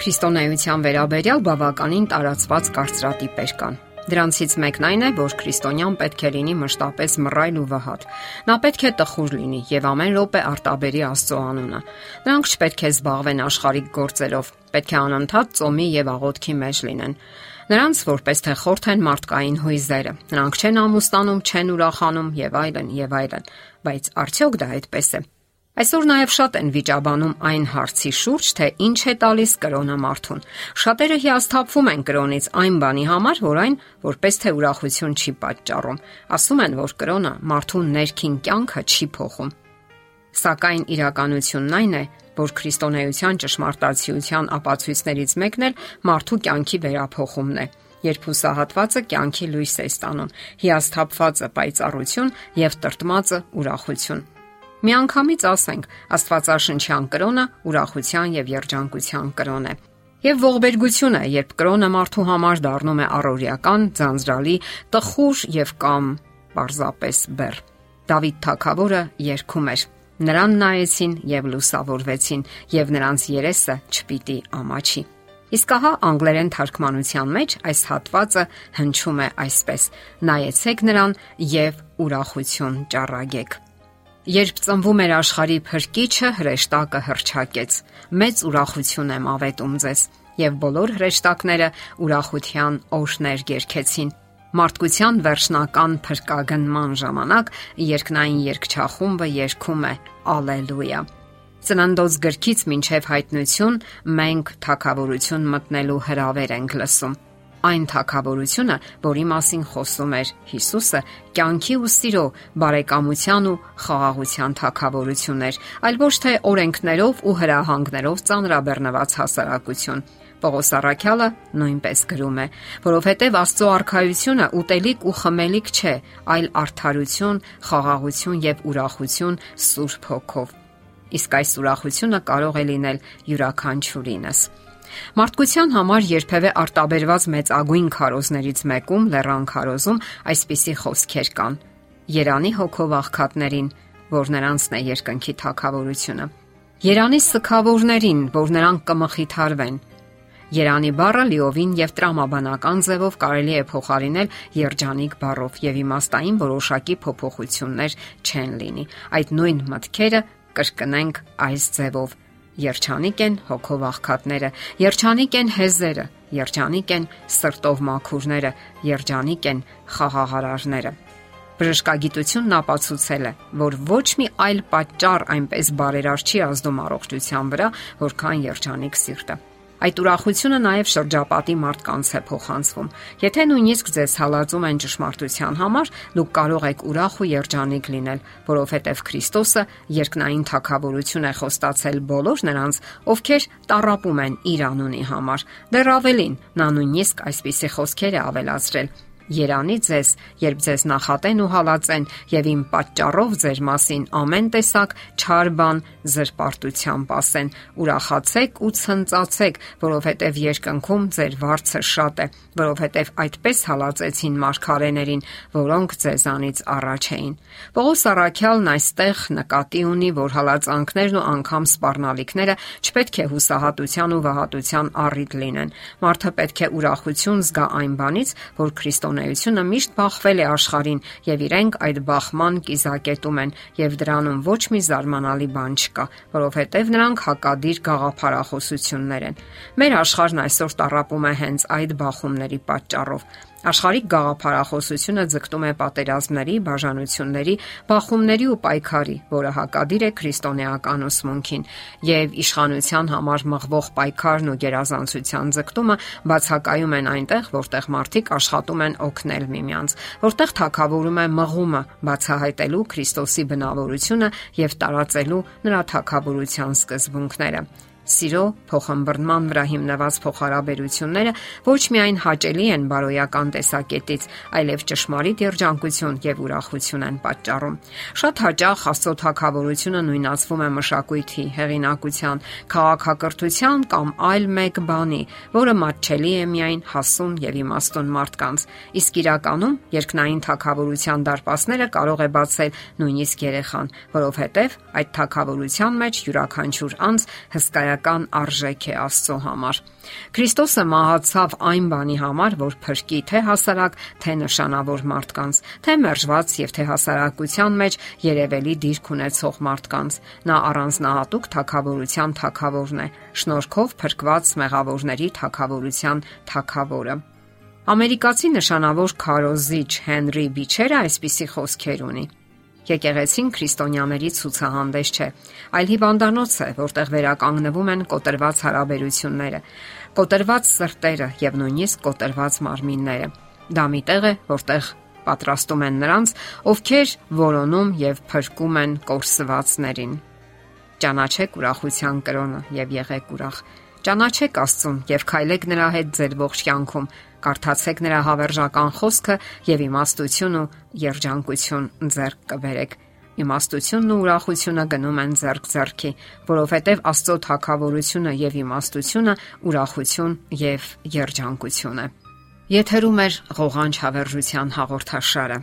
Քրիստոնեության վերաբերյալ բավականին տարածված կարծրատիպեր կան։ Դրանցից մեկն այն է, որ քրիստոնյան պետք է լինի մշտապես մռայլ ու վհատ։ Նա պետք է տխուր լինի եւ ամեն րոպե արտաբերի Աստծո անունը։ Նրանք չպետք է զբաղվեն աշխարհիկ գործերով, պետք է անընդհատ ծոմի եւ աղոթքի մեջ լինեն։ Նրանց որպես թե խորթ են մարդկային հույզերը։ Նրանք չեն ամուսնանում, չեն ուրախանում եւ այլն եւ այլն։ Բայց արդյոք դա այդպես է։ Այսօր նաև շատ են վիճաբանում այն հարցի շուրջ, թե ինչ է տալիս կրոնը մարդուն։ Շատերը հիասթափվում են կրոնից այն բանի համար, որ այն որպես թե ուրախություն չի պատճառում։ Ասում են, որ կրոնը մարդուն ներքին կյանքը չի փոխում։ Սակայն իրականությունն այն է, որ քրիստոնեության ճշմարտացիության ապացույցներից մեկն էլ մարդու կյանքի վերափոխումն է երբ հուսահատվածը կյանքի լույս է ստանում, հիասթափվածը պայծառություն եւ տրտմածը ուրախություն։ Միանգամից ասենք, Աստվածաշնչյան կրոնը ուրախության եւ երջանկության կրոն է։ Եվ ողբերգությունը, երբ կրոնը մարդու համար դառնում է առօրյական, ձանձրալի, տխուր եւ կամ պարզապես բեռ։ Դավիթ թագավորը երգում էր. Նրան նայեցին եւ լուսավորվեցին, եւ նրանց երեսը չպիտի ամաչի։ Իսկ ահա անգլերեն թարգմանության մեջ այս հատվածը հնչում է այսպես. Նայեցեք նրան եւ ուրախություն ճառագեք։ Երբ ծնվում էր աշխարի փրկիչը, հրեշտակը հրճակեց։ Մեծ ուրախություն եմ ավետում ձեզ, եւ բոլոր հրեշտակները ուրախության օշներ երգեցին։ Մարդկության վերջնական փրկագնման ժամանակ երկնային երգչախումբը երգում է Ալելույա։ Ծննդոց գրքից մինչև հայտնություն մենք թակավորություն մտնելու հրավեր ենք լսում այն թակավորությունը, որի մասին խոսում էր Հիսուսը, կյանքի ու սիրո, բարեկամության ու խաղաղության թակավորություն էր, այլ ոչ թե օրենքներով ու հրահանգներով ծանրաբեռնված հասարակություն։ Պողոս Արաքյալը նույնպես գրում է, որովհետև Աստծո արխայությունը ուտելիք ու խմելիք չէ, այլ արդարություն, խաղաղություն եւ ուրախություն Սուրբ Հոգով։ Իսկ այս ուրախությունը կարող է լինել յուրաքանչյուրինս։ Մարդկության համար երբևէ արտաբերված մեծ ագույն քարոզներից մեկում Լեռան քարոզում այսպիսի խոսքեր կան. Երանի հոգով աղքատներին, որ նրանցն է երկնքի թակավորությունը։ Երանի սքավորներին, որ նրանք կմխիթարվեն։ Երանի բառը լիովին եւ տրամաբանական ձևով կարելի է փոխարինել երջանիկ բառով եւ իմաստային որոշակի փոփոխություններ չեն լինի։ Այդ նույն մտքերը կրկնենք այս ձևով Երջանիկ են հոգով աղքատները, երջանիկ են հեզերը, երջանիկ են սրտով մաքուրները, երջանիկ են խաղաղարարները։ Բժշկագիտությունն ապացուցել է, որ ոչ մի այլ պատճառ այնպես բարերար չի ազդում առողջության վրա, որքան երջանիկ սիրտը։ Այդ ուրախությունը նաև շրջապատի մարդկանց է փոխանցվում։ Եթե նույնիսկ ձեզ հալածում են ճշմարտության համար, դուք կարող եք ուրախ ու երջանիկ լինել, որովհետև Քրիստոսը երկնային թակավորություն է խոստացել բոլոր նրանց, ովքեր տարապում են իր անունի համար։ Դեռ ավելին, նա նույնիսկ այսպիսի խոսքեր է ավելացրել. Երանի ձեզ, երբ ձեզ նախատեն ու հալածեն եւ իմ պատճառով ձեր մասին ամեն տեսակ չար բան զրպարտությամբ ասեն, ուրախացեք ու ցնծացեք, որովհետեւ երկնքում ձեր վարձը շատ է, որովհետեւ այդպես հալածեցին մարգարեներին, որոնք ձեզանից առաջ էին։ Պողոս Արաքյալն այստեղ նկատի ունի, որ հալածանքներն ու անգամ սпарնալիքները չպետք է հուսահատության ու վհատության առիթ լինեն։ Մարդը պետք է ուրախություն զգա այն բանից, որ Քրիստոն կրոնեությունը միշտ բախվել է աշխարհին եւ իրենք այդ բախման կիզակետում են եւ դրանում ոչ մի զարմանալի բան չկա, որովհետեւ նրանք հակադիր գաղափարախոսություններ են։ Մեր աշխարհն այսօր տարապում է հենց այդ բախումների պատճառով։ Աշխարհիկ գաղափարախոսությունը ձգտում է պատերազմների, բաժանությունների, բախումների ու պայքարի, որը հակադիր է քրիստոնեական ուսմունքին, եւ իշխանության համար մղվող պայքարն ու գերազանցության ձգտումը բացակայում են այնտեղ, որտեղ մարդիկ աշխատում են օգնել միմյանց, որտեղ թակավորում է մղումը, բացահայտելու Քրիստոսի բնավորությունը եւ տարածելու նրա թակավորության սկզբունքները սիրո, փոխհմբռնման վրա հիմնված փոխհարաբերությունները ոչ միայն հաճելի են բարոյական տեսակետից, այլև ճշմարիտ երջանկություն եւ ուրախություն են պատճառում։ Շատ հաճախ Աստծո թակավորությունը նույնացվում է մշակույթի, հեղինակության, քաղաքակրթության կամ այլ մեկ բանի, որը մատչելի է միայն հասուն եւ իմաստուն մարդկանց։ Իսկ իրականում երկնային թակավորության դարպասները կարող է բացել նույնիսկ երեխան, որովհետեւ այդ թակավորության մեջ յուրաքանչյուր անձ հսկայական բավարարական արժեք է Աստծո համար։ Քրիստոսը մահացավ այն բանի համար, որ փրկի թե հասարակ, թե նշանավոր մարդկանց, թե մերժված եւ թե հասարակության մեջ երևելի դիրք ունեցող մարդկանց։ Նա առանձնահատուկ թակավորության թակավորն է, շնորհքով փրկված մեղավորների թակավորության թակավորը։ Ամերիկացի նշանավոր քարոզիչ Հենրի Բիչերը այսպիսի խոսքեր ունի. Եկեղեցին քրիստոնյաների ցուցահանդես չէ, այլ հիվանդանոց է, որտեղ վերականգնվում են կոտրված հարաբերությունները, կոտրված սրտերը եւ նույնիսկ կոտրված մարմինները։ Դա մի տեղ է, որտեղ պատրաստում են նրանց, ովքեր որոնում եւ փրկում են կորսվածներին։ Ճանաչեք ուրախության կրոնը եւ եղեք ուրախ։ Ճանաչեք Աստծուն եւ քայլեք նրա հետ ձեր ողջ կյանքում Կարդացեք նրա հավերժական խոսքը եւ իմաստություն ու երջանկություն ձեռք կբերեք։ Իմաստությունն ու ուրախությունը գնում են ձեռք ձեռքի, որովհետև Աստծո թակավորությունը եւ իմաստությունը ուրախություն եւ երջանկություն է։ Եթերում է ղողանջ հավերժության հաղորդաշարը։